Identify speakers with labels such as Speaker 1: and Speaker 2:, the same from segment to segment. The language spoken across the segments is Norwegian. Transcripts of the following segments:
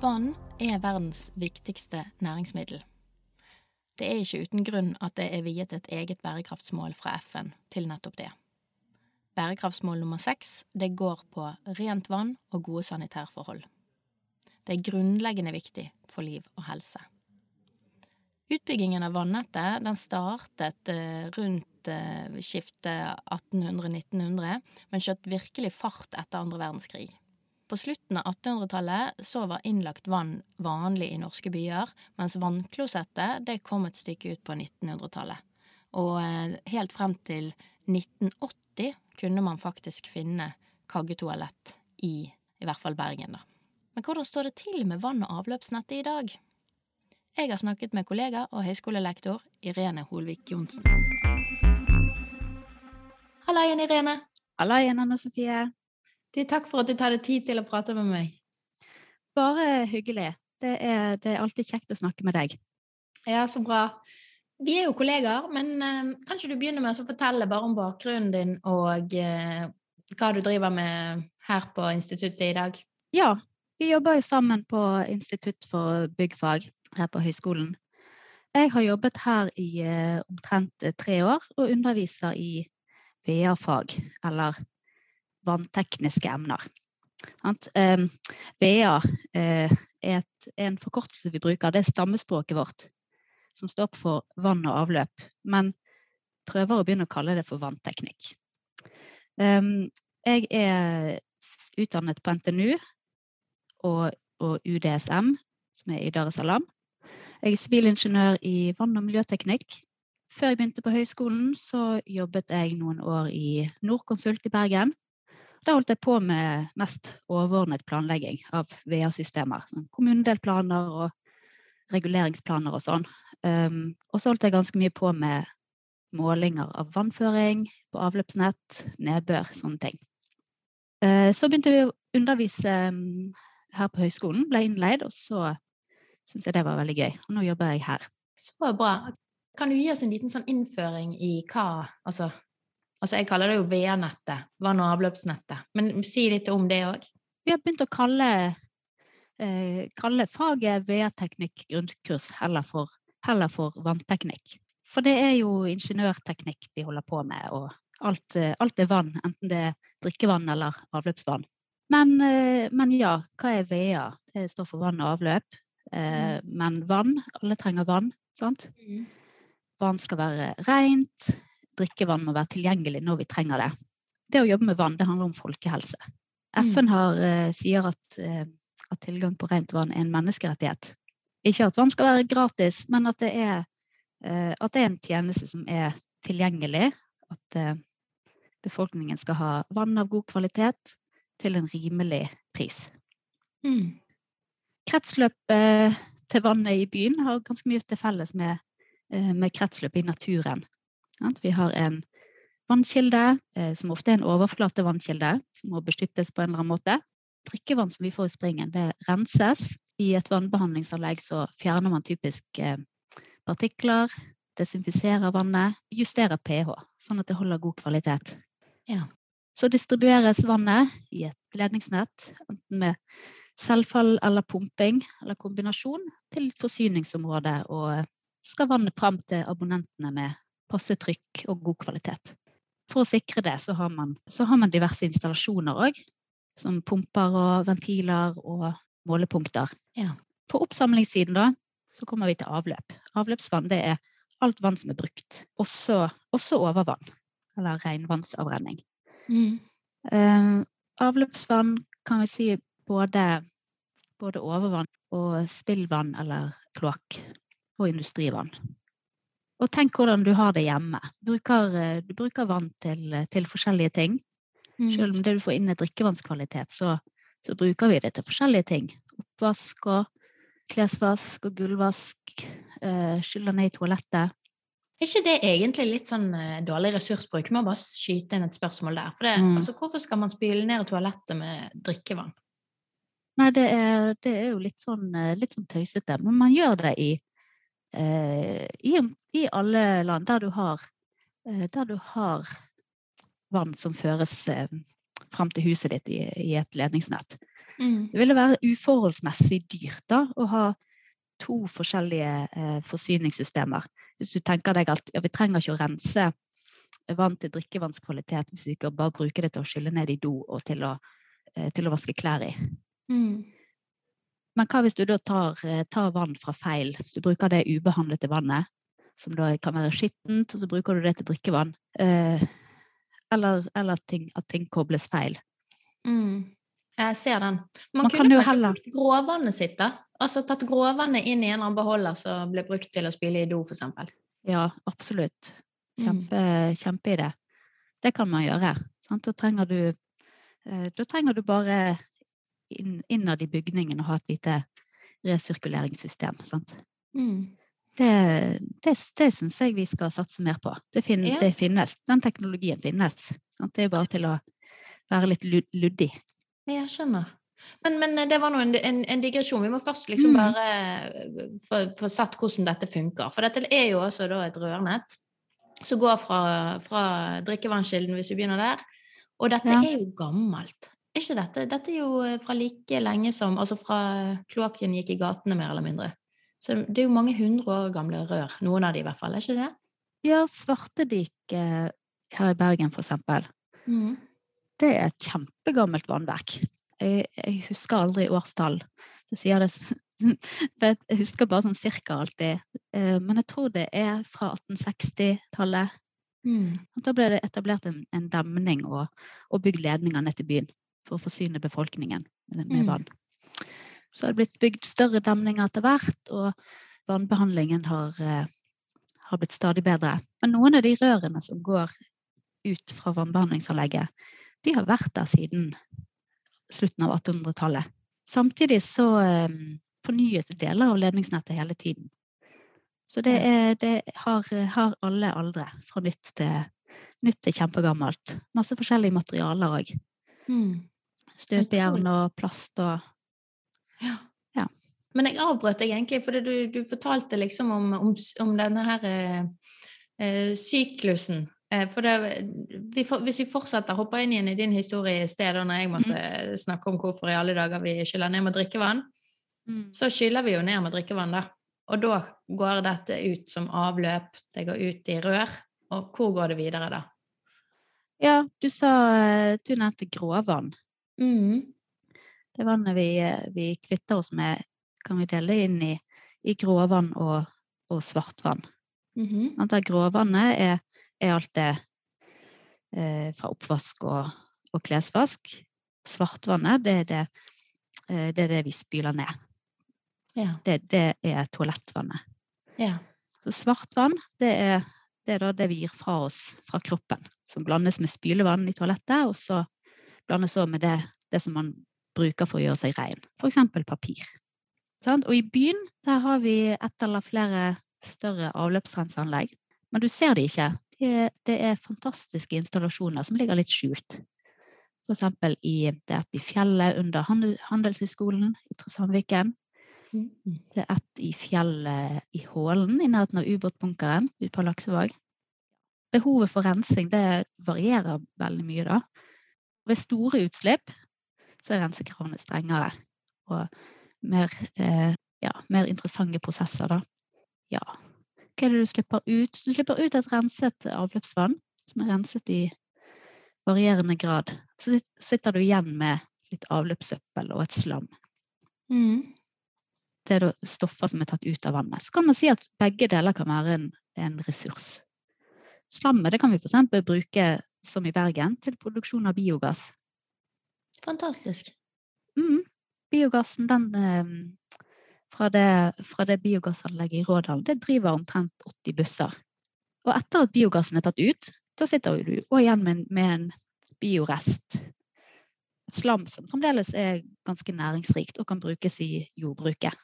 Speaker 1: Vann er verdens viktigste næringsmiddel. Det er ikke uten grunn at det er viet et eget bærekraftsmål fra FN til nettopp det. Bærekraftsmål nummer seks det går på rent vann og gode sanitærforhold. Det er grunnleggende viktig for liv og helse. Utbyggingen av vannettet den startet eh, rundt eh, skiftet 1800-1900, men skjøt virkelig fart etter andre verdenskrig. På slutten av 1800-tallet så var innlagt vann vanlig i norske byer, mens vannklosettet det kom et stykke ut på 1900-tallet. Og eh, helt frem til 1980 kunne man faktisk finne kaggetoalett i i hvert fall Bergen, da. Men hvordan står det til med vann- og avløpsnettet i dag? Jeg har snakket med kollega og høyskolelektor Irene Holvik Johnsen. Halla igjen, Irene.
Speaker 2: Halla igjen, Anne Sofie.
Speaker 1: Takk for at du tar deg tid til å prate med meg.
Speaker 2: Bare hyggelig. Det er, det er, alltid kjekt å snakke med deg.
Speaker 1: Ja, så bra. Vi er jo kollegaer, men eh, kan ikke du begynne med å fortelle bare om bakgrunnen din og eh, hva du driver med her på instituttet i dag?
Speaker 2: Ja, vi jobber jo sammen på Institutt for byggfag her på høyskolen. Jeg har jobbet her i eh, omtrent tre år og underviser i VA-fag, eller vanntekniske emner. BA eh, er, en forkortelse vi bruker, det er stammespråket vårt, som står opp for vann og avløp, men prøver å begynne å kalle det for vannteknikk. Um, jeg er utdannet på NTNU og UDSM, som er i Dar es Salaam. Jeg er sivilingeniør i vann- og miljøteknikk. Før jeg begynte på høyskolen, så jobbet jeg noen år i Norconsult i Bergen. Da holdt jeg på med mest overordnet planlegging av VA-systemer. Sånn kommunedelplaner og reguleringsplaner og sånn. Um, og så holdt jeg ganske mye på med målinger av vannføring på avløpsnett, nedbør, sånne ting. Uh, så begynte vi å undervise um, her på høyskolen, ble innleid, og så syntes jeg det var veldig gøy. Og nå jobber jeg her.
Speaker 1: Så bra. Kan du gi oss en liten sånn innføring i hva altså, altså jeg kaller det jo VEA-nettet, vann- og avløpsnettet, men si litt om det òg.
Speaker 2: Vi har begynt å kalle, eh, kalle faget VEA-teknikk grunnkurs heller for, heller for vannteknikk. For det er jo ingeniørteknikk vi holder på med, og alt, eh, alt er vann, enten det er drikkevann eller avløpsvann. Men, eh, men, ja, hva er VEA? Det står for vann og avløp. Eh, mm. men vann, alle trenger vann. sant? Mm. Vann skal være rent. Drikkevann må være tilgjengelig når vi trenger det. Det å jobbe med vann det handler om folkehelse. Mm. FN har, eh, sier at, eh, at, tilgang på rent vann er en menneskerettighet. Ikke at vann skal være gratis, men at det er, eh, at det er en tjeneste som er tilgjengelig. At befolkningen skal ha vann av god kvalitet til en rimelig pris. Mm kretsløpet til vannet i byen har ganske mye til felles med, med kretsløpet i naturen. Vi har en vannkilde, eh, som ofte er en overflatevannkilde, som må beskyttes på en eller annen måte. Drikkevann som vi får i springen, det renses. I et vannbehandlingsanlegg så fjerner man typisk eh, partikler, desinfiserer vannet, justerer pH, sånn at det holder god kvalitet. Ja. Så distribueres vannet i et ledningsnett, enten med selvfall eller pumping, eller kombinasjon, til et forsyningsområde. Og skal vannet fram til abonnentene med passe trykk og god kvalitet. For å sikre det så har man, så har man diverse installasjoner òg, som pumper og ventiler og målepunkter. Ja. På oppsamlingssiden da, så kommer vi til avløp. Avløpsvann det er alt vann som er brukt, også, også overvann. Eller regnvannsavrenning. Mm. Um, avløpsvann kan vi si både, både overvann og spillvann eller kloakk og industrivann. Og tenk hvordan du har det hjemme. Du bruker, du bruker vann til, til, forskjellige ting.
Speaker 1: Mm.
Speaker 2: Selv om det du får inn er drikkevannskvalitet, så, så bruker vi det til forskjellige ting. Oppvask og klesvask og gulvvask. Eh, skyller ned i toalettet.
Speaker 1: Er ikke det egentlig litt sånn eh, dårlig ressursbruk? Vi Må bare skyte inn et spørsmål der. For det,
Speaker 2: Mm.
Speaker 1: altså, hvorfor skal man spyle ned i toalettet med drikkevann?
Speaker 2: Nei, det er, det er jo litt sånn, eh, litt sånn tøysete. Men man gjør det i, eh, i, i alle land der du har, eh, der du har vann som føres eh, fram til huset ditt i, i et ledningsnett. Det ville være uforholdsmessig dyrt da, å ha to forskjellige eh, forsyningssystemer. Hvis du tenker deg at ja, vi trenger ikke å rense vann til drikkevannskvalitet hvis vi ikke bare bruker det til å skylle ned i do og til å, eh, til å vaske klær i.
Speaker 1: Mm.
Speaker 2: Men hva hvis du da tar, eh, tar vann fra feil? Du bruker det ubehandlede vannet, som da kan være skittent, og så bruker du det til drikkevann. Eh, eller eller ting, at ting kobles feil.
Speaker 1: Mm. Jeg ser den. Man,
Speaker 2: Man
Speaker 1: kunne
Speaker 2: kan jo
Speaker 1: kanskje
Speaker 2: heller-
Speaker 1: brukt gråvannet sitt, da? Altså tatt gråvannet inn i en eller annen beholder som ble brukt til å spyle i do, eksempel.
Speaker 2: Ja, absolutt.
Speaker 1: Mm.
Speaker 2: Kjempe, Kjempeidé. Det kan man gjøre. Sant? Da, trenger du, eh, da trenger du bare innad i bygningen og ha et lite resirkuleringssystem. Sant?
Speaker 1: Mm.
Speaker 2: Det, det, det syns jeg vi skal satse mer på. Det, fin,
Speaker 1: Ja.
Speaker 2: det finnes. Den teknologien finnes. Sant? Det er bare til å være litt luddig.
Speaker 1: Jeg skjønner. Men, men det var nå en, en, en digresjon. Vi må først liksom
Speaker 2: Mm.
Speaker 1: bare eh, få, få satt hvordan dette funker. For dette er jo også et rørnett som går fra, fra drikkevannskilden, hvis vi begynner der. Og dette
Speaker 2: Ja.
Speaker 1: er jo gammelt. Er ikke dette? Dette er jo eh, fra like lenge som Altså fra kloakken gikk i gatene, mer eller mindre. Så det er jo mange hundre år gamle rør. Noen av de i hvert fall. Er ikke det?
Speaker 2: Ja, Svartedik eh, her i Bergen, for eksempel.
Speaker 1: Mm.
Speaker 2: Det er et kjempegammelt vannverk. Jeg, jeg husker aldri årstall. Så sier det, Jeg husker bare sånn cirka alltid. Eh, Men jeg tror det er fra 1860-tallet.
Speaker 1: Mm.
Speaker 2: Da ble det etablert en, en demning og, og bygd ledninger ned til byen for å forsyne befolkningen med,
Speaker 1: Mm.
Speaker 2: vann. Så har det blitt bygd større demninger etter hvert, og vannbehandlingen har, eh, har blitt stadig bedre. Men noen av de rørene som går ut fra vannbehandlingsanlegget, de har vært der siden slutten av 1800-tallet. Samtidig så eh, fornyes deler av ledningsnettet hele tiden. Så det, er, det har, har alle aldre, fra nytt til, nytt til kjempegammelt. Masse forskjellige materialer òg.
Speaker 1: Mm.
Speaker 2: Støpejern og plast og
Speaker 1: Ja.
Speaker 2: Ja.
Speaker 1: Men jeg avbrøt deg egentlig, for du, du fortalte liksom om, om, om denne her eh, eh, syklusen. Eh, for det, vi, for, hvis vi fortsetter, hopper inn igjen i din historie i sted, da når jeg måtte mm. snakke om hvorfor i alle dager vi skyller ned med drikkevann, så skyller vi jo ned med drikkevann, da. Og da går dette ut som avløp, det går ut i rør. Og hvor går det videre, da?
Speaker 2: Ja, du sa Du nevnte gråvann.
Speaker 1: Mm.
Speaker 2: Det vannet vi, vi kvitter oss med, kan vi dele inn i, i gråvann og, og svartvann. Mm -hmm. Gråvannet er, er alt det eh, fra oppvask og, og klesvask. Svartvannet, det er det, eh, det er det vi spyler ned.
Speaker 1: Ja.
Speaker 2: Det, det er toalettvannet.
Speaker 1: ja.
Speaker 2: Så svartvann, det er, det er det vi gir fra oss fra kroppen. Som blandes med spylevann i toalettet, og så blandes så med det, det som man bruker for å gjøre seg ren. F.eks. papir. Og i byen der har vi ett eller flere større avløpsrenseanlegg. Men du ser de ikke. Det det er fantastiske installasjoner som ligger litt skjult. F.eks. i det er et i fjellet under Handelshøyskolen i Sandviken.
Speaker 1: Mhm.
Speaker 2: Det er ett i fjellet i Hålen, i nærheten av ubåtbunkeren ute på Laksevåg. Behovet for rensing det varierer veldig mye, da. Ved store utslipp så er rensekravene strengere og mer, eh, ja, mer interessante prosesser, da. Ja. Hva er det du slipper ut? Du slipper ut et renset avløpsvann som er renset i varierende grad. Så sitter du igjen med litt avløpssøppel og et slam
Speaker 1: Mm.
Speaker 2: det er da stoffer som er tatt ut av vannet. Så kan man si at begge deler kan være en, en ressurs. Slammet det kan vi f.eks. bruke, som i Bergen, til produksjon av biogass.
Speaker 1: Fantastisk.
Speaker 2: Mm. Biogassen den, eh, fra, det, fra det biogassanlegget i Rådalen, det driver omtrent 80 busser. Og etter at biogassen er tatt ut, da sitter du igjen med, en- med en biorest. Slam som fremdeles er ganske næringsrikt og kan brukes i jordbruket.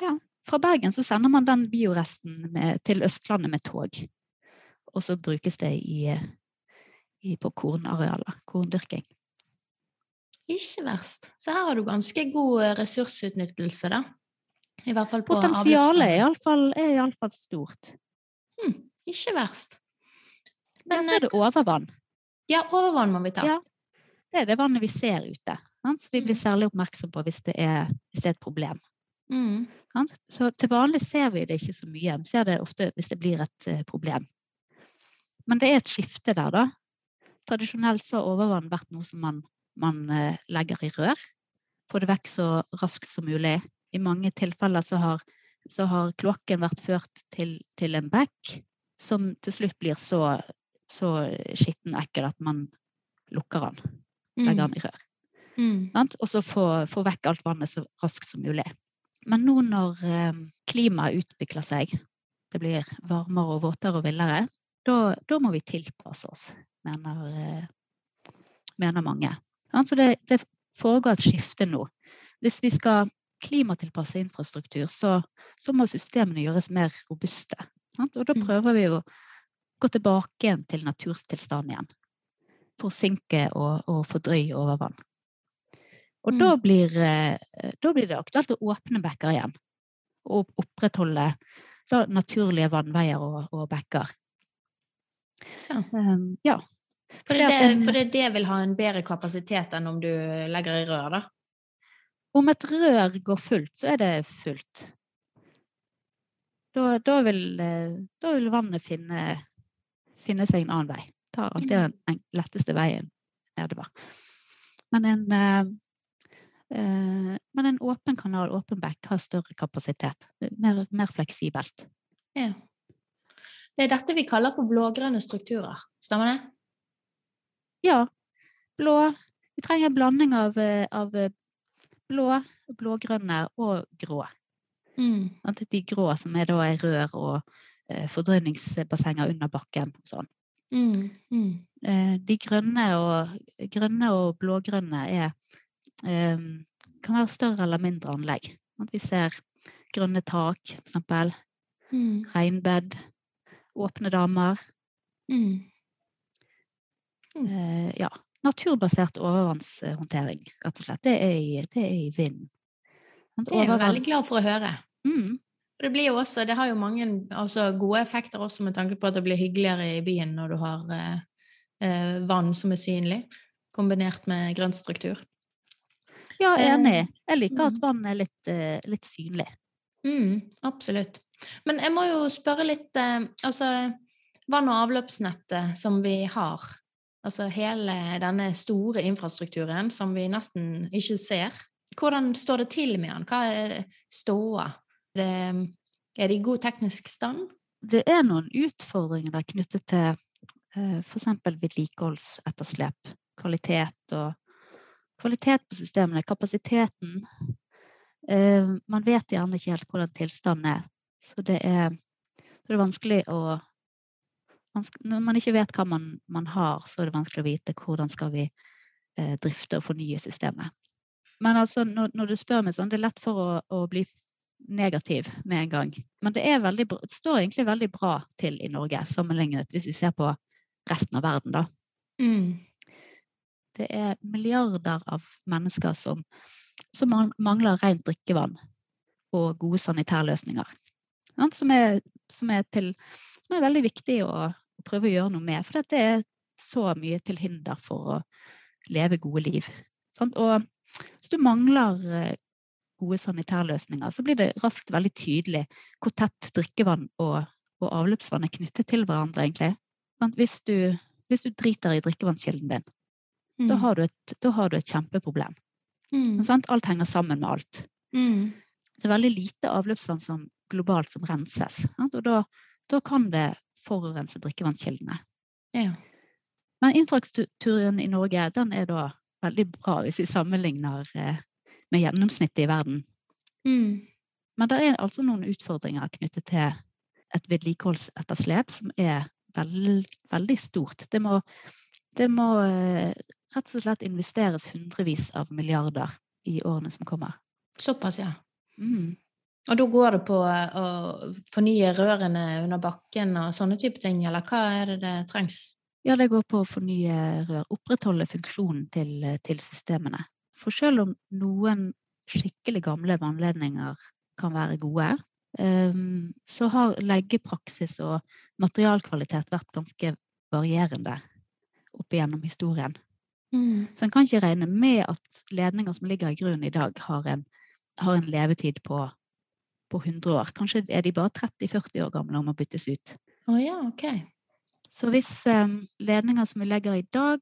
Speaker 1: Ja.
Speaker 2: Fra Bergen så sender man den bioresten med, til Østlandet med tog. Og så brukes det i, i, på kornarealer. Korndyrking.
Speaker 1: Ikke verst. Så her har du ganske god eh, ressursutnyttelse, da. I hvert fall på
Speaker 2: Potensialet er iallfall, er iallfall stort.
Speaker 1: Hm, ikke verst.
Speaker 2: Men
Speaker 1: Men
Speaker 2: så er det overvann.
Speaker 1: ja, overvann må vi ta.
Speaker 2: Ja. Det er det vannet vi ser ute. Sant? Så vi blir
Speaker 1: Mm.
Speaker 2: særlig oppmerksom på hvis det er, hvis det er et problem.
Speaker 1: Mm.
Speaker 2: Så til vanlig ser vi det ikke så mye. Vi ser det ofte hvis det blir et eh, problem. Men det er et skifte der, da. Tradisjonelt så har overvann vært noe som man, man eh, legger i rør. Få det vekk så raskt som mulig. I mange tilfeller så har, så har kloakken vært ført til, til en bekk som til slutt blir så, så skitten og ekkel at man lukker den. Legger den i rør.
Speaker 1: Mm.
Speaker 2: Og så få, få vekk alt vannet så raskt som mulig. Men nå når eh, klimaet utvikler seg, det blir varmere og våtere og villere, da, da må vi tilpasse oss, mener, eh, mener mange. Sant? Så det, det foregår et skifte nå. Hvis vi skal klimatilpasse infrastruktur, så, så må systemene gjøres mer robuste. Sant? Og da
Speaker 1: Mm.
Speaker 2: prøver vi å gå tilbake igjen til naturtilstanden igjen. Forsinke og, og fordrøye overvann. Og da,
Speaker 1: Mm.
Speaker 2: blir, eh, da blir det aktuelt å åpne bekker igjen. Og opprettholde naturlige vannveier og, og bekker.
Speaker 1: Ja.
Speaker 2: Um, ja.
Speaker 1: For, det,
Speaker 2: en-
Speaker 1: for det, det vil ha en bedre kapasitet enn om du legger i rør, da?
Speaker 2: Om et rør går fullt, så er det fullt. Da, da, vil, da vil vannet finne, finne seg en annen vei. Tar alltid den letteste veien nedover. Men en, eh, men en åpen kanal, åpen bekk, har større kapasitet. Er Mer, mer fleksibelt.
Speaker 1: Ja. Det er dette vi kaller for blågrønne strukturer, stemmer det?
Speaker 2: Ja, blå. Vi trenger en blanding av, eh, av eh, blå, blågrønne og grå.
Speaker 1: Mm.
Speaker 2: De grå som er da rør og eh, fordrøyningsbassenger under bakken. og Sånn.
Speaker 1: Mm. Mm.
Speaker 2: De grønne og, grønne og blågrønne er, eh, kan være større eller mindre anlegg. Vi ser grønne tak, f.eks.
Speaker 1: Mm.
Speaker 2: Regnbed. Åpne damer.
Speaker 1: Mm. Mm.
Speaker 2: Eh, ja. Naturbasert overvannshåndtering, rett og slett. Det er i, det er i vind.
Speaker 1: Det er jeg veldig glad for å høre.
Speaker 2: Mm.
Speaker 1: For det blir jo også, det har jo mange altså, gode effekter også med tanke på at det blir hyggeligere i byen når du har eh, eh, vann som er synlig, kombinert med grønn struktur.
Speaker 2: Ja,
Speaker 1: Eh,
Speaker 2: enig. Jeg liker at
Speaker 1: mm.
Speaker 2: vann er litt, eh, litt synlig.
Speaker 1: Mm, absolutt. Men jeg må jo spørre litt eh, Altså, vann- og avløpsnettet som vi har, altså hele denne store infrastrukturen som vi nesten ikke ser, hvordan står det til med den? Hva er ståa? Er det, i god teknisk stand?
Speaker 2: Det er noen utfordringer der knyttet til eh, f.eks. vedlikeholdsetterslep, kvalitet og kvalitet på systemene, kapasiteten. Eh, man vet gjerne ikke helt hvordan tilstanden er, så det er, det er vanskelig å Når man ikke vet hva man, man har, så er det vanskelig å vite hvordan skal vi eh, drifte og fornye systemet. Men altså, når, når du spør meg sånn, det er lett for å, å bli negativ med en gang. Men det, veldig, det står egentlig veldig bra til i Norge, sammenlignet hvis vi ser på resten av verden. Da.
Speaker 1: Mm.
Speaker 2: Det er milliarder av mennesker som, som mangler rent drikkevann og gode sanitærløsninger. Som, er, som, er til, som er veldig viktig å, å prøve å gjøre noe med. For det er så mye til hinder for å leve gode liv. Sant? Og hvis du mangler eh, gode sanitærløsninger, så blir det raskt veldig tydelig hvor tett drikkevann og, og avløpsvann er knyttet til hverandre, egentlig. Hvis du, hvis du driter i drikkevannskilden din, da, har du et, da har du et kjempeproblem.
Speaker 1: mm.
Speaker 2: Sant? Alt henger sammen med alt.
Speaker 1: Mm.
Speaker 2: Det er veldig lite avløpsvann som, globalt som renses. Og da, da kan det forurense drikkevannskildene.
Speaker 1: Ja.
Speaker 2: Men infrastrukturen i Norge den er da veldig bra hvis vi sammenligner eh, med gjennomsnittet i verden.
Speaker 1: Mm.
Speaker 2: Men det er altså noen utfordringer knyttet til et vedlikeholdsetterslep som er veld, veldig stort. Det må, Det må eh, rett og slett investeres hundrevis av milliarder i årene som kommer.
Speaker 1: Såpass, ja.
Speaker 2: Mm.
Speaker 1: Og da går det på eh, å fornye rørene under bakken og sånne type ting, eller hva er det det trengs?
Speaker 2: Ja, det går på å fornye rør. Opprettholde funksjonen til, til systemene. For selv om noen skikkelig gamle vannledninger kan være gode, um, så har leggepraksis og materialkvalitet vært ganske varierende opp igjennom historien.
Speaker 1: Mm.
Speaker 2: Så en kan ikke regne med at ledninger som ligger i grunnen i dag, har en, har en levetid på, på 100 år. Kanskje er de bare 30-40 år gamle og må byttes ut.
Speaker 1: Å ja, ok.
Speaker 2: Så hvis um, ledninger som vi legger i dag,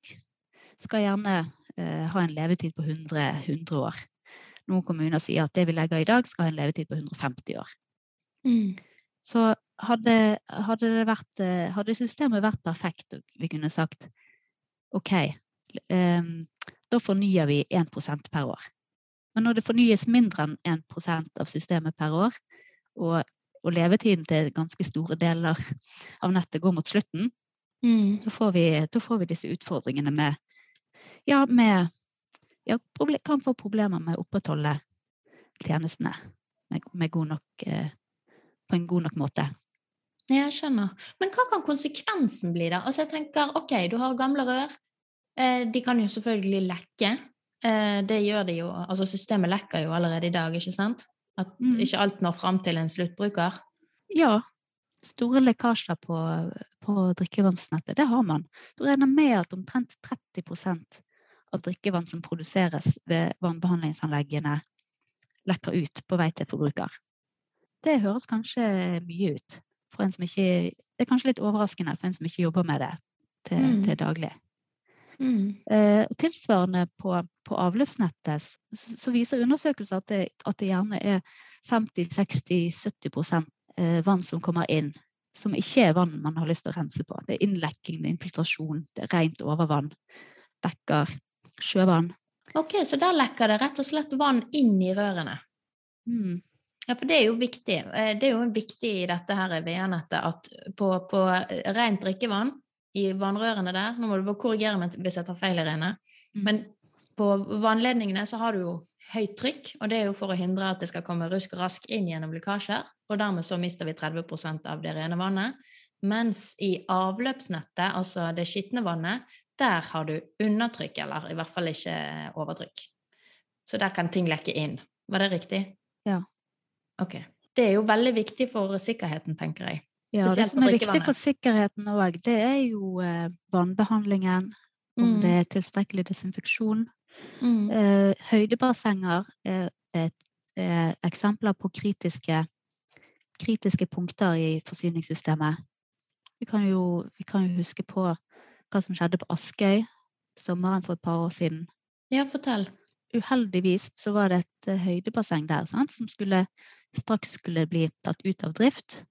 Speaker 2: skal gjerne uh, ha en levetid på 100, 100 år. Noen kommuner sier at det vi legger i dag, skal ha en levetid på 150 år.
Speaker 1: Mm.
Speaker 2: Så hadde, hadde, vært, uh, hadde systemet vært perfekt, og vi kunne sagt OK, um, da fornyer vi 1% per år. Men når det fornyes mindre enn 1% av systemet per år, og, og levetiden til ganske store deler av nettet går mot slutten,
Speaker 1: Mm.
Speaker 2: da får vi, da får vi disse utfordringene med Ja, med ja, kan få problemer med å opprettholde tjenestene med, med god nok, eh, på en god nok måte.
Speaker 1: Jeg skjønner. Men hva kan konsekvensen bli, da? Altså, jeg tenker, ok, du har gamle rør. Eh, de kan jo selvfølgelig lekke. Eh, det gjør det jo. Altså, systemet lekker jo allerede i dag, ikke sant? At
Speaker 2: Mm.
Speaker 1: ikke alt når fram til en sluttbruker.
Speaker 2: Ja, store lekkasjer på, på drikkevannsnettet, det har man. Du regner med at omtrent 30% av drikkevann som produseres ved vannbehandlingsanleggene, lekker ut på vei til forbruker. Det høres kanskje mye ut. For en som ikke, det er kanskje litt overraskende for en som ikke jobber med det til,
Speaker 1: Mm.
Speaker 2: til daglig.
Speaker 1: Mm.
Speaker 2: Eh, og tilsvarende på, på avløpsnettet så, så viser undersøkelser at det, at det gjerne er 50-60-70 eh, vann som kommer inn, som ikke er vann man har lyst til å rense på. Det er innlekking, det er infiltrasjon, det er rent overvann, bekker, sjøvann.
Speaker 1: Ok, så der lekker det rett og slett vann inn i rørene.
Speaker 2: Mm.
Speaker 1: Ja, for det er jo viktig. Eh, Det er jo viktig i dette her VA-nettet at på, på rent drikkevann i vannrørene der Nå må du bare korrigere meg hvis jeg tar feil, Irene.
Speaker 2: Mm.
Speaker 1: Men på vannledningene så har du jo høyt trykk, og det er jo for å hindre at det skal komme rusk og rask inn gjennom lekkasjer, og dermed så mister vi 30% av det rene vannet. Mens i avløpsnettet, altså det skitne vannet, der har du undertrykk, eller i hvert fall ikke overtrykk. Så der kan ting lekke inn. Var det riktig?
Speaker 2: Ja.
Speaker 1: Ok. Det er jo veldig viktig for sikkerheten, tenker jeg.
Speaker 2: Ja, det som er viktig for sikkerheten òg, det er jo eh, vannbehandlingen, om
Speaker 1: Mm.
Speaker 2: det er tilstrekkelig desinfeksjon.
Speaker 1: Mm.
Speaker 2: Eh, høydebassenger er, er, er eksempler på kritiske, kritiske punkter i forsyningssystemet. Vi kan, jo, vi kan jo huske på hva som skjedde på Askøy sommeren for et par år siden.
Speaker 1: Ja, fortell.
Speaker 2: Uheldigvis så var det et eh, høydebasseng der sant, som skulle, straks skulle bli tatt ut av drift.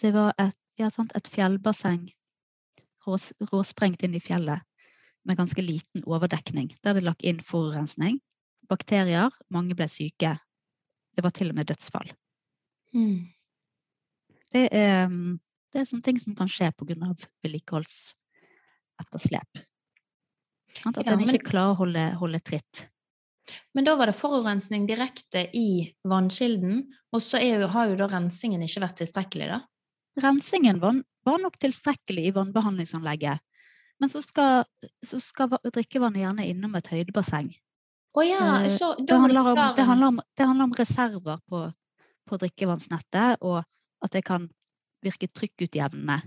Speaker 2: Det var et, ja, sant, et fjellbasseng rås, råsprengt inn i fjellet med ganske liten overdekning, der det lagt inn forurensning. Bakterier, mange ble syke. Det var til og med dødsfall.
Speaker 1: Mm.
Speaker 2: Det er, mm, det er sånne ting som kan skje pga. vedlikeholdsetterslep. At
Speaker 1: Ja,
Speaker 2: en ikke klarer å holde, holde tritt.
Speaker 1: Men da var det forurensning direkte i vannkilden, og så jo, har jo da rensingen ikke vært tilstrekkelig, da?
Speaker 2: Rensingen var, var nok tilstrekkelig i vannbehandlingsanlegget, men så skal, så skal drikkevannet gjerne innom et høydebasseng.
Speaker 1: Oh ja,
Speaker 2: Eh,
Speaker 1: så
Speaker 2: Det handler om, det handler om, det handler om reserver på, på drikkevannsnettet, og at det kan virke trykkutjevnende.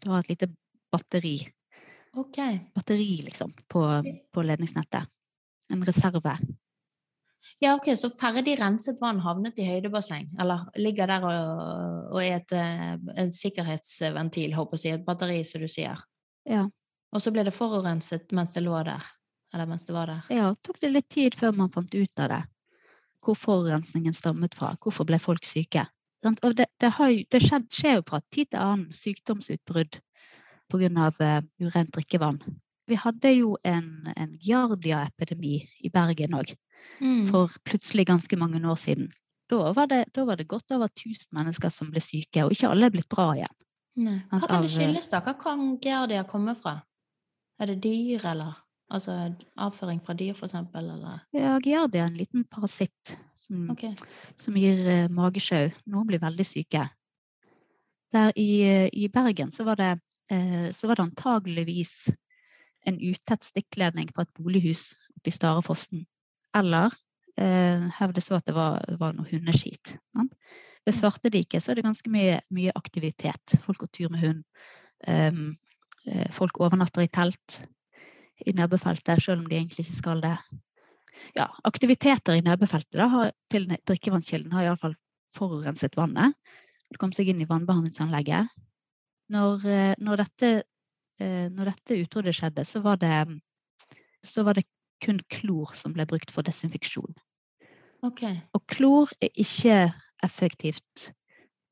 Speaker 2: Du har et lite batteri,
Speaker 1: Okay.
Speaker 2: batteri liksom, på, på ledningsnettet. En reserve.
Speaker 1: Ja, ok, så ferdig renset vann havnet i høydebasseng, eller ligger der og, og er et, eh, en sikkerhetsventil, håper jeg et batteri, som du sier.
Speaker 2: Ja.
Speaker 1: Og så ble det forurenset mens det lå der, eller mens det var der.
Speaker 2: ja, tok det litt tid før man fant ut av det. Hvor forurensningen stammet fra. Hvorfor ble folk syke? Og det, det, har det skjer jo fra tid til annen sykdomsutbrudd pga. Uh, urent drikkevann. Vi hadde jo en, en Giardia-epidemi i Bergen òg,
Speaker 1: Mm.
Speaker 2: for plutselig ganske mange år siden. Da var, det, da var det godt over 1000 mennesker som ble syke, og ikke alle er blitt bra igjen.
Speaker 1: Nei. Hva kan det
Speaker 2: av, eh,
Speaker 1: skyldes, da? Hva kan Gerdia komme fra? Er det dyr, eller? Altså avføring fra dyr, for eksempel, eller?
Speaker 2: Ja, giardia er en liten parasitt som,
Speaker 1: okay.
Speaker 2: som gir uh, magesjau. Noen blir veldig syke. Der i, eh, i Bergen så var, det, uh, så var det antageligvis en utett stikkledning fra et bolighus oppe i Starefossen. Eller eh, hevdes så at det var, var noe hundeskit. Sant? Ved Svartediket så er det ganske mye, mye aktivitet. Folk går tur med hund. Um, folk overnatter i telt i nebbefeltet, selv om de egentlig ikke skal det. Ja, aktiviteter i nebbefeltet da, har, til drikkevannskilden har iallfall forurenset vannet. Det kom seg inn i vannbehandlingsanlegget. Når, eh, når, dette, eh, når dette utbruddet skjedde, så var, det, så var det kun klor som ble brukt for desinfeksjon.
Speaker 1: Ok.
Speaker 2: Og klor er ikke effektivt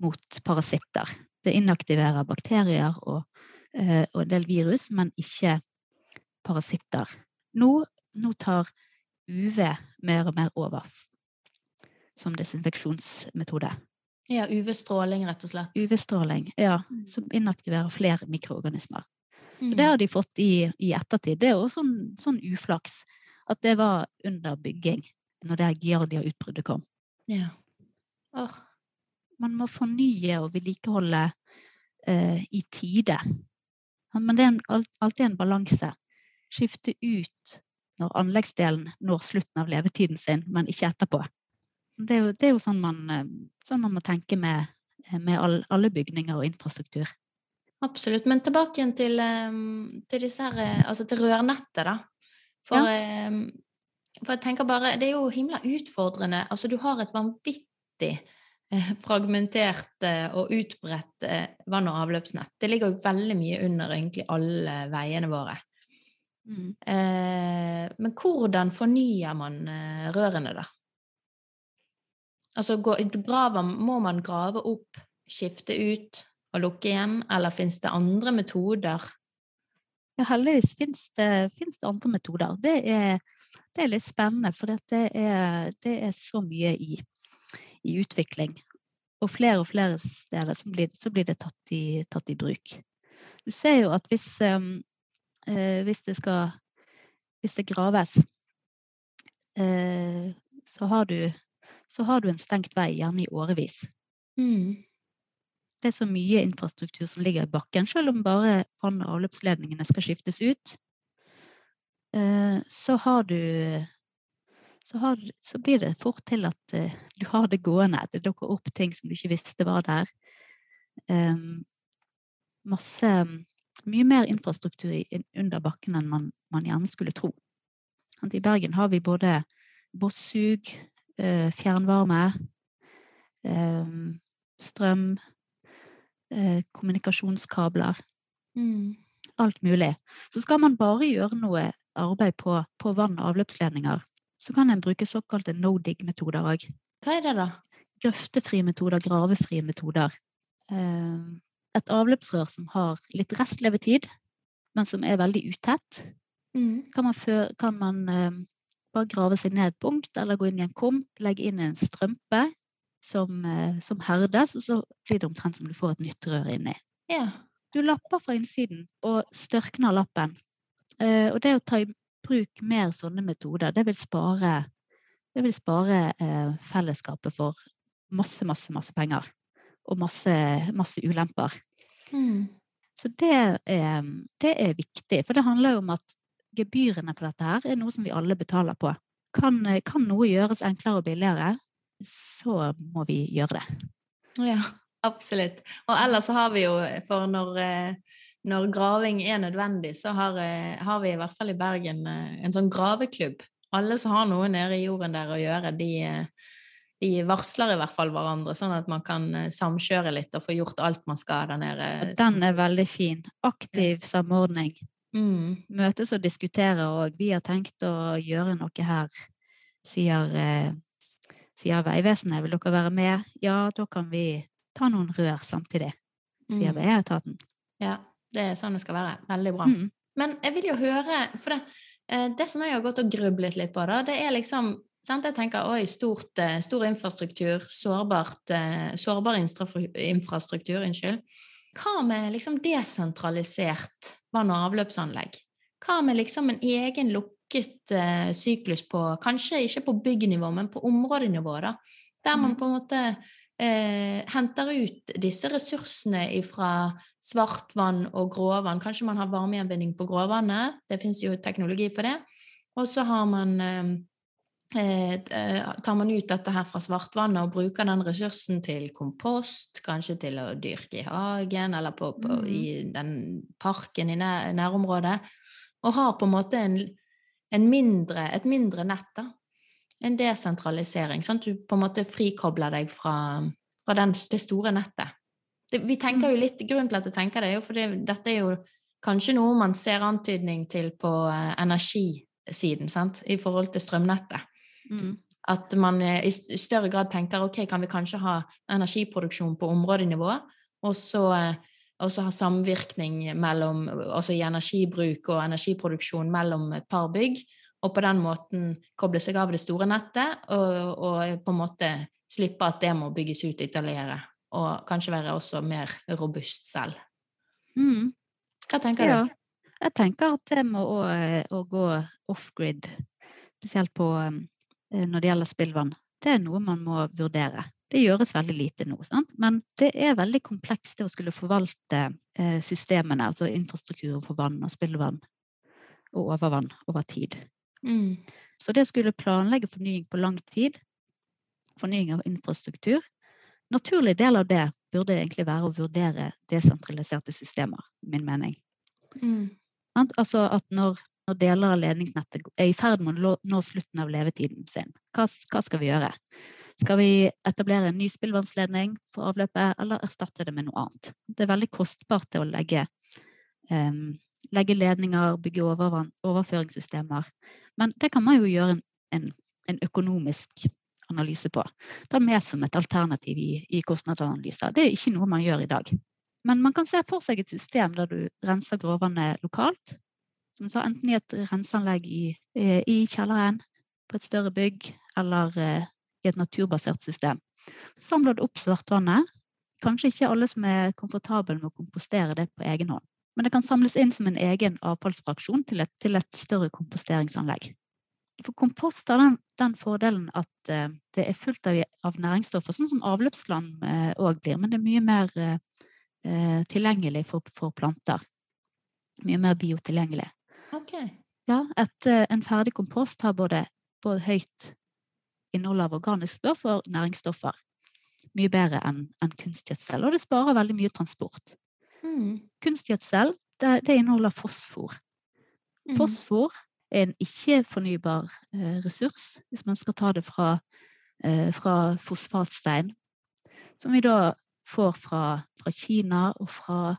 Speaker 2: mot parasitter. Det inaktiverer bakterier og, eh, og en del virus, men ikke parasitter. Nå, nå tar UV mer og mer over som desinfeksjonsmetode.
Speaker 1: Ja, UV-stråling, rett og slett.
Speaker 2: UV-stråling, ja,
Speaker 1: Mm.
Speaker 2: som inaktiverer flere mikroorganismer. Så
Speaker 1: Mm.
Speaker 2: det har de fått i, i ettertid. Det er også sånn, sånn uflaks at det var under bygging når det Giardia-utbruddet kom.
Speaker 1: Ja. Åh.
Speaker 2: Man må fornye og vedlikeholde eh, i tide. Men det er en, alltid en balanse. Skifte ut når anleggsdelen når slutten av levetiden sin, men ikke etterpå. Det er jo, det er jo sånn, man, eh, sånn man må tenke med, med all, alle bygninger og infrastruktur.
Speaker 1: Absolutt. Men tilbake igjen til, ehm, til disse her eh, Altså til rørnettet, da. For, ehm, for jeg tenker bare Det er jo himla utfordrende. Altså, du har et vanvittig eh, fragmentert eh, og utbredt eh, vann- og avløpsnett. Det ligger jo veldig mye under egentlig alle veiene våre. Eh, men hvordan fornyer man eh, rørene, da? Altså, graver, må man grave opp, skifte ut og lukke igjen, eller fins det andre metoder?
Speaker 2: Ja, heldigvis finnes det, finnes det andre metoder. Det er, det er litt spennende, for det er, det er så mye i, i utvikling. Og flere og flere steder så blir, så blir det tatt i, tatt i bruk. Du ser jo at hvis, eh, hvis, det, skal, hvis det graves, eh, så, har du, så har du en stengt vei, gjerne i årevis.
Speaker 1: Mm.
Speaker 2: Det er så mye infrastruktur som ligger i bakken, selv om bare vann- og avløpsledningene skal skiftes ut. eh, Så har du så, har, så blir det fort til at eh, du har det gående. Det dukker opp ting som du ikke visste var der. Em, masse Mye mer infrastruktur under bakken enn man, man gjerne skulle tro. I Bergen har vi både bossug, eh, fjernvarme, strøm, eh, kommunikasjonskabler,
Speaker 1: Mm.
Speaker 2: alt mulig. Så skal man bare gjøre noe arbeid på, på vann- og avløpsledninger, så kan en bruke såkalte no dig-metoder òg.
Speaker 1: Hva er det, da?
Speaker 2: Grøftefrie metoder, gravefrie metoder. Eh, Et avløpsrør som har litt restlevetid, men som er veldig utett,
Speaker 1: Mm.
Speaker 2: kan man, før, kan man eh, bare grave seg ned et punkt eller gå inn i en kum, legge inn en strømpe som, eh, som herdes, og så blir det omtrent som du får et nytt rør inni.
Speaker 1: Ja.
Speaker 2: Du lapper fra innsiden og størkner lappen. Eh, og det å ta i bruk mer sånne metoder, det vil spare, det vil spare eh, fellesskapet for masse, masse, masse penger. Og masse, masse ulemper.
Speaker 1: Mm.
Speaker 2: Så det er, det er viktig. For det handler jo om at gebyrene for dette her er noe som vi alle betaler på. Kan, kan noe gjøres enklere og billigere, så må vi gjøre det.
Speaker 1: Ja, absolutt. Og ellers så har vi jo, for når, eh, når graving er nødvendig, så har, eh, har vi i hvert fall i Bergen eh, en sånn graveklubb. Alle som har noe nede i jorden der å gjøre, de, de varsler i hvert fall hverandre, sånn at man kan samkjøre litt og få gjort alt man skal der nede.
Speaker 2: Og den er veldig fin. Aktiv samordning.
Speaker 1: Mm.
Speaker 2: Møtes og diskutere, og vi har tenkt å gjøre noe her, sier, sier Vegvesenet. Vil dere være med? Ja, da kan vi ta noen rør samtidig, sier
Speaker 1: Mm.
Speaker 2: veietaten.
Speaker 1: Ja, det er sånn det skal være. Veldig bra.
Speaker 2: Mm.
Speaker 1: Men jeg vil jo høre For det, eh, det som jeg har gått og grublet litt på, da, det er liksom sant? Jeg tenker oi, stort, eh, stor infrastruktur, sårbart, eh, sårbar infrastruktur, unnskyld. Hva med liksom desentralisert vann- og avløpsanlegg? hva med liksom en egen lukket uh, syklus på Kanskje ikke på byggnivå, men på områdenivå, da. Der man mm. på en måte eh, henter ut disse ressursene fra svartvann og gråvann. Kanskje man har varmegjenvinning på gråvannet. Det finnes jo teknologi for det. Og så har man uh, Eh, eh, tar man ut dette her fra svartvannet og bruker den ressursen til kompost, kanskje til å dyrke i hagen eller på, på, mm. i den parken i nær, nærområdet, og har på en måte en mindre, et mindre nett, da. En desentralisering, sånn at du på en måte frikobler deg fra, fra den, det store nettet. Det, vi tenker jo mm. litt, Grunnen til at jeg tenker det, er jo fordi dette er jo kanskje noe man ser antydning til på eh, energisiden, sant, i forhold til strømnettet. Mm. At man i større grad tenker ok, kan vi kanskje ha energiproduksjon på områdenivå, og så, ha samvirkning mellom, altså i energibruk og energiproduksjon mellom et par bygg, og på den måten koble seg av det store nettet, og, og på en måte slippe at det må bygges ut ytterligere, og kanskje være også mer robust selv.
Speaker 2: Mm.
Speaker 1: Hva tenker ja. du?
Speaker 2: Jeg tenker at det med å, å gå off-grid, spesielt på Eh, når det gjelder spillvann. Det er noe man må vurdere. Det gjøres veldig lite nå, sant? men det er veldig komplekst det å skulle forvalte eh, systemene, altså infrastrukturen for vann og spillvann og overvann over tid. Mm. Så det å skulle planlegge fornying på lang tid, fornying av infrastruktur Naturlig del av det burde egentlig være å vurdere desentraliserte systemer, min mening. Mm. Altså at når når deler av ledningsnettet er i ferd med å nå slutten av levetiden sin. Hva, hva, skal vi gjøre? Skal vi etablere en ny spillvannsledning for avløpet, eller erstatte det med noe annet? Det er veldig kostbart å legge, um, legge ledninger, bygge overvann, overføringssystemer. Men det kan man jo gjøre en, en, en økonomisk analyse på. Ta det med som et alternativ i, i kostnadsanalyser. Det er ikke noe man gjør i dag. Men man kan se for seg et system der du renser gråvannet lokalt, som du tar enten i et renseanlegg i, eh, i kjelleren på et større bygg, eller eh, i et naturbasert system. Samler du opp svartvannet. Kanskje ikke alle som er komfortable med å kompostere det på egen hånd. Men det kan samles inn som en egen avfallsfraksjon til et, til et større komposteringsanlegg. For kompost har den, den fordelen at uh, det er fullt av, av, næringsstoffer, sånn som avløpsland òg uh, blir. Men det er mye mer uh, tilgjengelig for, for, planter. Mye mer biotilgjengelig.
Speaker 1: Okay.
Speaker 2: Ja, et, eh, en ferdig kompost har både, både høyt innhold av organisk stoff og næringsstoffer. Mye bedre enn en kunstgjødsel. Og det sparer veldig mye transport. Mm. Kunstgjødsel det, det, inneholder fosfor. Mm. Fosfor er en ikke-fornybar eh, ressurs hvis man skal ta det fra, eh, fra fosfatstein. Som vi da får fra, fra Kina og fra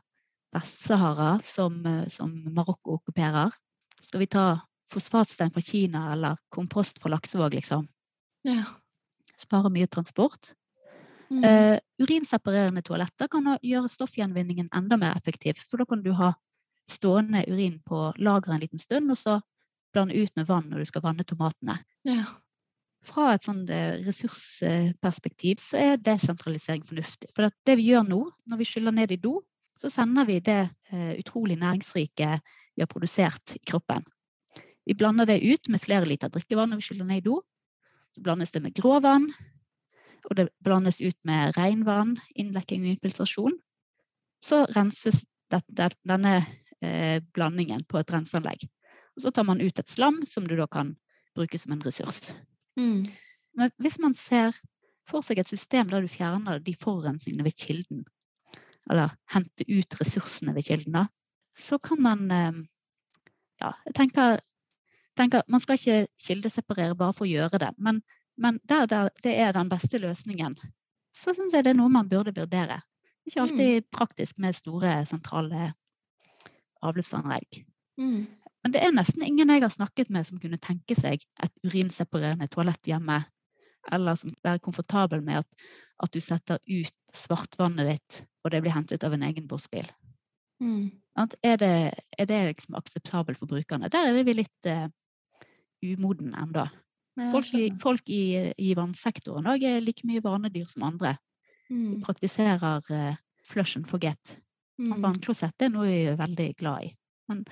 Speaker 2: Vest-Sahara, som, eh, som Marokko okkuperer. Skal vi ta fosfatstein fra Kina eller kompost fra Laksevåg, liksom?
Speaker 1: Ja.
Speaker 2: Sparer mye transport. Mm. Uh, urinseparerende toaletter kan gjøre stoffgjenvinningen enda mer effektiv. For da kan du ha stående urin på lageret en liten stund, og så blande ut med vann når du skal vanne tomatene.
Speaker 1: Ja.
Speaker 2: Fra et sånt eh, ressursperspektiv så er desentralisering fornuftig. For det vi gjør nå, når vi skyller ned i do, så sender vi det uh, utrolig næringsrike vi har produsert i kroppen. Vi blander det ut med flere liter drikkevann når vi skyller ned i do. Så blandes det med gråvann, og det blandes ut med regnvann, innlekking og infiltrasjon. Så renses denne eh, blandingen på et renseanlegg. Og så tar man ut et slam som du da kan bruke som en ressurs.
Speaker 1: Mm.
Speaker 2: Men hvis man ser for seg et system der du fjerner de forurensningene ved kilden, eller henter ut ressursene ved kilden, så kan man eh, Ja, jeg tenker, tenker Man skal ikke kildeseparere bare for å gjøre det, men, men der, der, det er den beste løsningen, så syns jeg det er noe man burde vurdere. Ikke alltid mm. praktisk med store, sentrale avløpsanlegg.
Speaker 1: Mm.
Speaker 2: Men det er nesten ingen jeg har snakket med som kunne tenke seg et urinseparerende toalett hjemme. Eller som være komfortabel med at, at du setter ut svartvannet ditt, og det blir hentet av en egen bossbil.
Speaker 1: Mm.
Speaker 2: Er det, er det liksom akseptabelt for brukerne? Der er vi litt uh, umoden ennå. Folk, folk i, i vannsektoren òg er like mye vanedyr som andre. Mm. De praktiserer uh, flush and forget. Mm. Vannklosett er noe vi er veldig glad i. Men,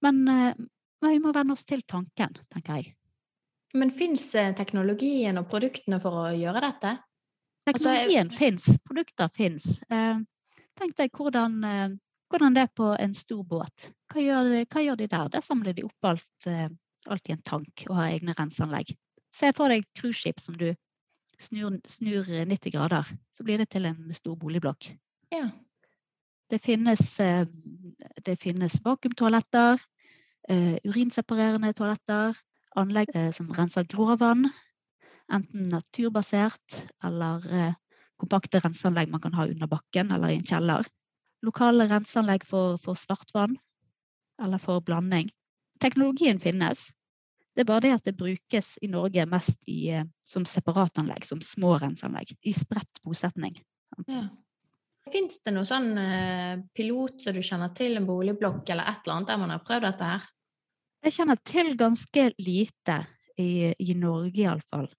Speaker 2: men uh, Men vi må venne oss til tanken, tenker jeg.
Speaker 1: Men fins teknologien og produktene for å gjøre dette? Altså,
Speaker 2: Teknologien fins, produkter fins. Eh, tenk deg hvordan, eh, hvordan det er på en stor båt. Hva gjør, hva gjør de der? Der samler de opp alt, eh, alt i en tank og har egne renseanlegg. Se for deg et cruiseskip som du snur, snur 90 grader. Så blir det til en stor boligblokk.
Speaker 1: Ja.
Speaker 2: Det finnes, eh, det finnes vakuumtoaletter, eh, urinseparerende toaletter, anlegg eh, som renser gråvann, enten naturbasert eller kompakte renseanlegg man kan ha under bakken eller i en kjeller. Lokale renseanlegg for, for svartvann eller for blanding. Teknologien finnes. Det er bare det at det brukes i Norge mest i, eh, som separatanlegg, som små renseanlegg. I spredt bosetning.
Speaker 1: ja. Fins det noen sånn eh, pilot som du kjenner til, en boligblokk eller et eller annet der man har prøvd dette her?
Speaker 2: Jeg kjenner til ganske lite i, i Norge iallfall.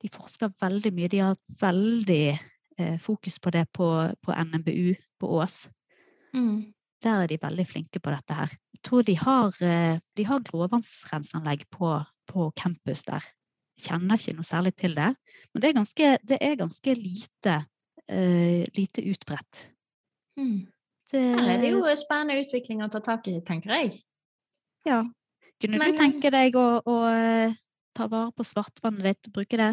Speaker 2: De forsker veldig mye. De har hatt veldig eh, fokus på det på, på NMBU på Ås.
Speaker 1: Mm.
Speaker 2: Der er de veldig flinke på dette her. Jeg tror de har, eh, de har gråvannsrenseanlegg på, på campus der. Jeg kjenner ikke noe særlig til det, men det er ganske, det er ganske lite, uh, lite utbredt.
Speaker 1: Mm.
Speaker 2: Det,
Speaker 1: Her er det jo spennende utvikling å ta tak i, tenker jeg.
Speaker 2: Ja. Kunne
Speaker 1: Men,
Speaker 2: du tenke deg å, å eh, ta vare på svartvannet ditt og bruke det?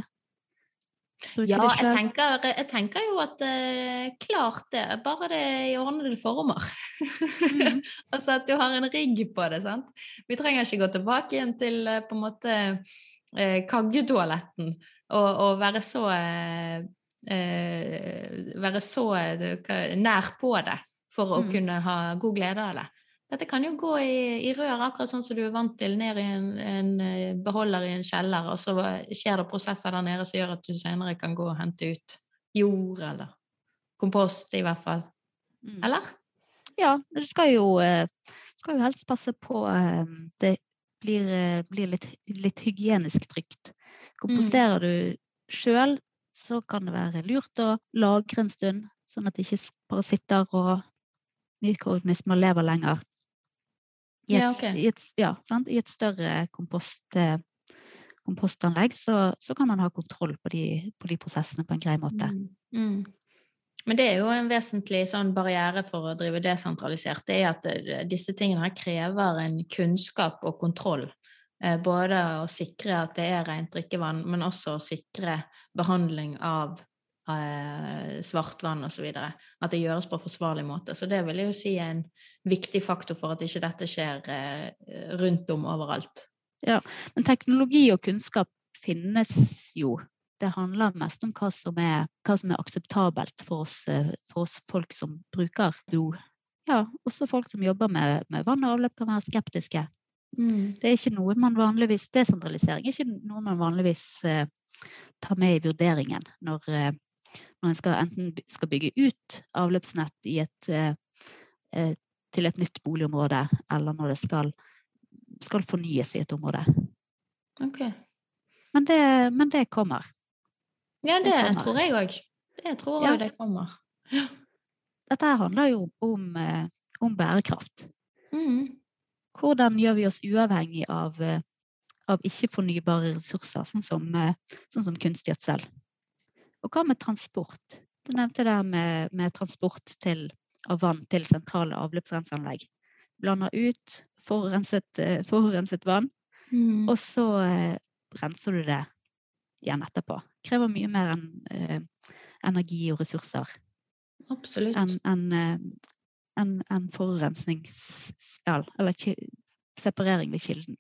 Speaker 1: Ja, jeg tenker, jeg tenker jo at eh, klart det, bare det er i ordnede former.
Speaker 2: Mm.
Speaker 1: altså at du har en rigg på det, sant. Vi trenger ikke gå tilbake igjen til eh, på en måte eh, kaggetoaletten og, og være så eh, eh, Være så eh, nær på det for å
Speaker 2: Mm.
Speaker 1: kunne ha god glede av det. Dette kan jo gå i, i rør, akkurat sånn som du er vant til, ned i en, en eh, beholder i en kjeller, og så skjer det prosesser der nede som gjør at du senere kan gå og hente ut jord, eller kompost i hvert fall.
Speaker 2: Mm.
Speaker 1: Eller?
Speaker 2: Ja, du skal jo, eh, skal jo helst passe på eh, det blir, blir litt, litt hygienisk trygt. Komposterer du sjøl, så kan det være lurt å lagre en stund, sånn at det ikke bare sitter og mikroorganismer lever lenger. I et,
Speaker 1: Ja, okay.
Speaker 2: i et, ja? I et større kompost, eh, kompostanlegg så, så kan man ha kontroll på de, på de prosessene på en grei måte.
Speaker 1: Mm. Mm. Men det er jo en vesentlig sånn barriere for å drive desentralisert, det er at eh, disse tingene her krever en kunnskap og kontroll. Eh, Både å sikre at det er rent drikkevann, men også å sikre behandling av svartvann osv. At det gjøres på forsvarlig måte. Så det vil jeg jo si er en viktig faktor for at ikke dette skjer eh, rundt om overalt.
Speaker 2: Men teknologi og kunnskap finnes jo. Det handler mest om hva som er, hva som er akseptabelt for oss, eh, for oss folk som bruker do. Ja, også folk som jobber med, med vann og avløp kan være skeptiske. Det er ikke noe man vanligvis, Desentralisering er ikke noe man vanligvis eh, tar med i vurderingen når, eh, en skal enten skal bygge ut avløpsnett i et, eh, eh, til et nytt boligområde, eller når det skal, skal fornyes i et område.
Speaker 1: Ok.
Speaker 2: Men det, men det kommer.
Speaker 1: Ja,
Speaker 2: Det
Speaker 1: det
Speaker 2: kommer.
Speaker 1: tror jeg òg. Det tror jeg
Speaker 2: Ja.
Speaker 1: det kommer.
Speaker 2: Dette her handler jo om, eh, om bærekraft.
Speaker 1: Mm.
Speaker 2: Hvordan gjør vi oss uavhengig av, av ikke-fornybare ressurser, sånn som, sånn som kunstgjødsel? Og hva med transport? Du nevnte det med, med transport til, av vann til sentrale avløpsrenseanlegg. Blander ut forurenset, eh, forurenset vann,
Speaker 1: Mm.
Speaker 2: og så eh, renser du det igjen etterpå. Krever mye mer enn eh, energi og ressurser
Speaker 1: Absolutt.
Speaker 2: enn en, eh, en, en forurensningsskall, eller separering ved kilden.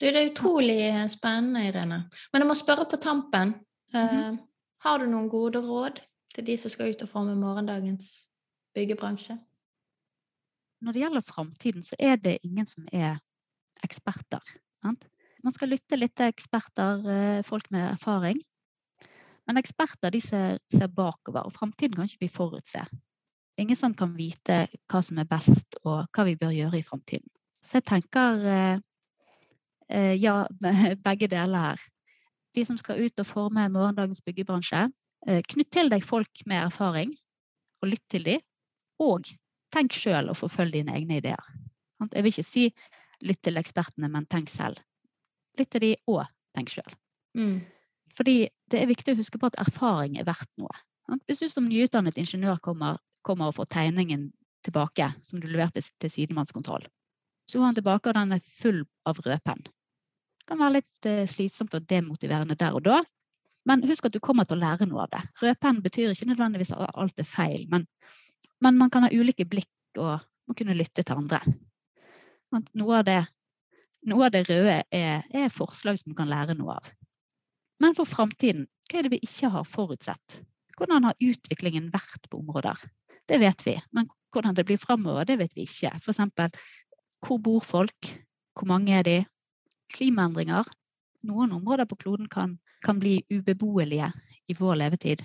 Speaker 1: Du, det er utrolig spennende, Irene. Men jeg må spørre på tampen. eh, har du noen gode råd til de som skal ut og forme morgendagens byggebransje?
Speaker 2: Når det gjelder framtiden, så er det ingen som er eksperter. Sant? Man skal lytte litt til eksperter, eh, folk med erfaring. Men eksperter de ser, ser bakover, og framtiden kan ikke vi forutse. Ingen som kan vite hva som er best, og hva vi bør gjøre i framtiden. Så jeg tenker eh, eh, ja, begge deler her. De som skal ut og forme morgendagens byggebransje, eh, knytt til deg folk med erfaring, og lytt til dem. Og tenk sjøl og forfølg dine egne ideer. Jeg vil ikke si lytt til ekspertene, men tenk selv. Lytt til de og tenk sjøl.
Speaker 1: Mm.
Speaker 2: Fordi det er viktig å huske på at erfaring er verdt noe. Hvis du som nyutdannet ingeniør kommer, kommer og får tegningen tilbake som du leverte til sidemannskontroll, så går han tilbake, og den er full av rødpenn. Kan være litt eh, slitsomt og demotiverende der og da, men husk at du kommer til å lære noe av det. Rødpenn betyr ikke nødvendigvis at alt er feil, men, men man kan ha ulike blikk og må kunne lytte til andre. Noe av det, noe av det røde er, er forslag som du kan lære noe av. Men for framtiden, hva er det vi ikke har forutsett? Hvordan har utviklingen vært på områder? Det vet vi, men hvordan det blir framover, det vet vi ikke. F.eks. hvor bor folk? Hvor mange er de? Klimaendringer. Noen områder på kloden kan, kan bli ubeboelige i vår levetid.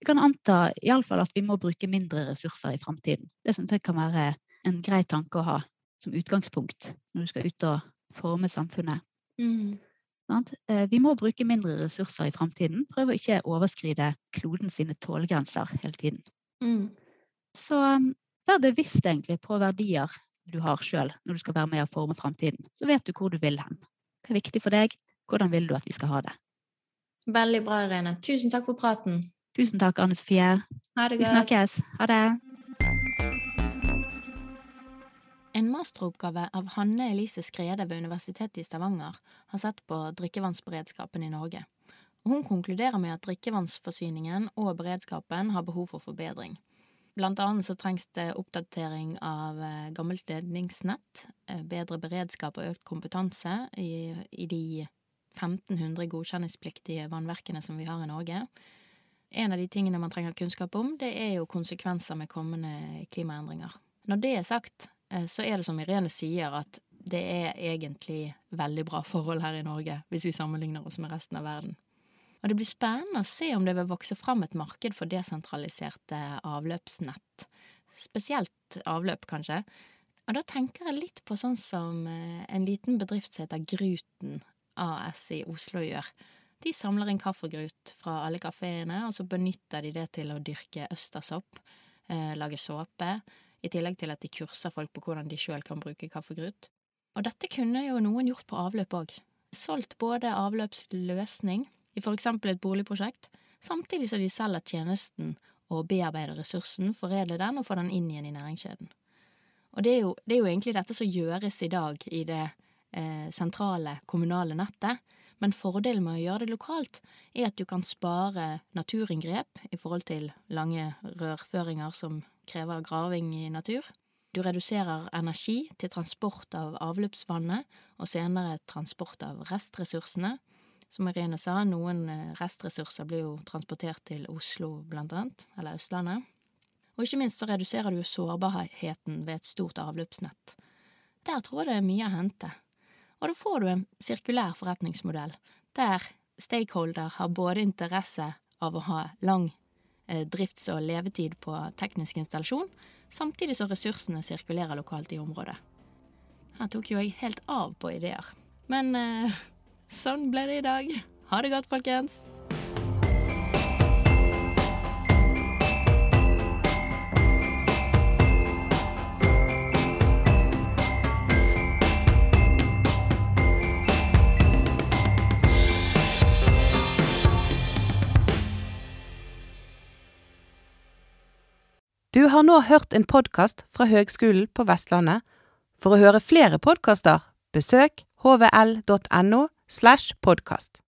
Speaker 2: Vi kan anta i alle fall at vi må bruke mindre ressurser i framtiden. Det syns jeg kan være en grei tanke å ha som utgangspunkt når du skal ut og forme samfunnet.
Speaker 1: Mm.
Speaker 2: Eh, Vi må bruke mindre ressurser i framtiden. Prøve å ikke overskride kloden sine tålegrenser hele tiden.
Speaker 1: Mm.
Speaker 2: Så um, vær bevisst egentlig på verdier du har sjøl når du skal være med å forme framtiden. Så vet du hvor du vil hen. Hva er viktig for deg? Hvordan vil du at vi skal ha det?
Speaker 1: Veldig bra, Irene. Tusen takk for praten.
Speaker 2: Tusen takk, Anne Sofie.
Speaker 1: Ha det
Speaker 2: Vi snakkes. Ha det.
Speaker 1: En masteroppgave av Hanne Elise Skrede ved Universitetet i Stavanger har sett på drikkevannsberedskapen i Norge. Hun konkluderer med at drikkevannsforsyningen og beredskapen har behov for forbedring. Blant annet så trengs det oppdatering av eh, gammelt ledningsnett, eh, bedre beredskap og økt kompetanse i, i de 1500 godkjenningspliktige vannverkene som vi har i Norge. En av de tingene man trenger kunnskap om, det er jo konsekvenser med kommende klimaendringer. Når det er sagt, eh, så er det som Irene sier, at det er egentlig veldig bra forhold her i Norge, hvis vi sammenligner oss med resten av verden. Og det blir spennende å se om det vil vokse fram et marked for desentraliserte avløpsnett. Spesielt avløp, kanskje. Og da tenker jeg litt på sånn som eh, en liten bedrift som heter Gruten AS i Oslo gjør. De samler inn kaffegrut fra alle kafeene, og så benytter de det til å dyrke østersopp, eh, lage såpe, i tillegg til at de kurser folk på hvordan de sjøl kan bruke kaffegrut. Og dette kunne jo noen gjort på avløp òg. Solgt både avløpsløsning i for eksempel et boligprosjekt, samtidig som de selger tjenesten og bearbeider ressursen, foredler den og får den inn igjen i næringskjeden. Og det er jo, det er jo egentlig dette som gjøres i dag i det eh, sentrale kommunale nettet, men fordelen med å gjøre det lokalt er at du kan spare naturinngrep i forhold til lange rørføringer som krever graving i natur. Du reduserer energi til transport av avløpsvannet og senere transport av restressursene. Som Irene sa, noen eh, restressurser blir jo transportert til Oslo, blant annet, eller Østlandet. Og ikke minst så reduserer du jo sårbarheten ved et stort avløpsnett. Der tror jeg det er mye å hente. Og da får du en sirkulær forretningsmodell, der stakeholder har både interesse av å ha lang eh, drifts- og levetid på teknisk installasjon, samtidig som ressursene sirkulerer lokalt i området. Her tok jo jeg helt av på ideer. Men eh, sånn ble det i dag. Ha det godt, folkens!
Speaker 3: Du har nå hørt en podkast fra Høgskolen på Vestlandet. For å høre flere podkaster, besøk hvl.no slash podkast.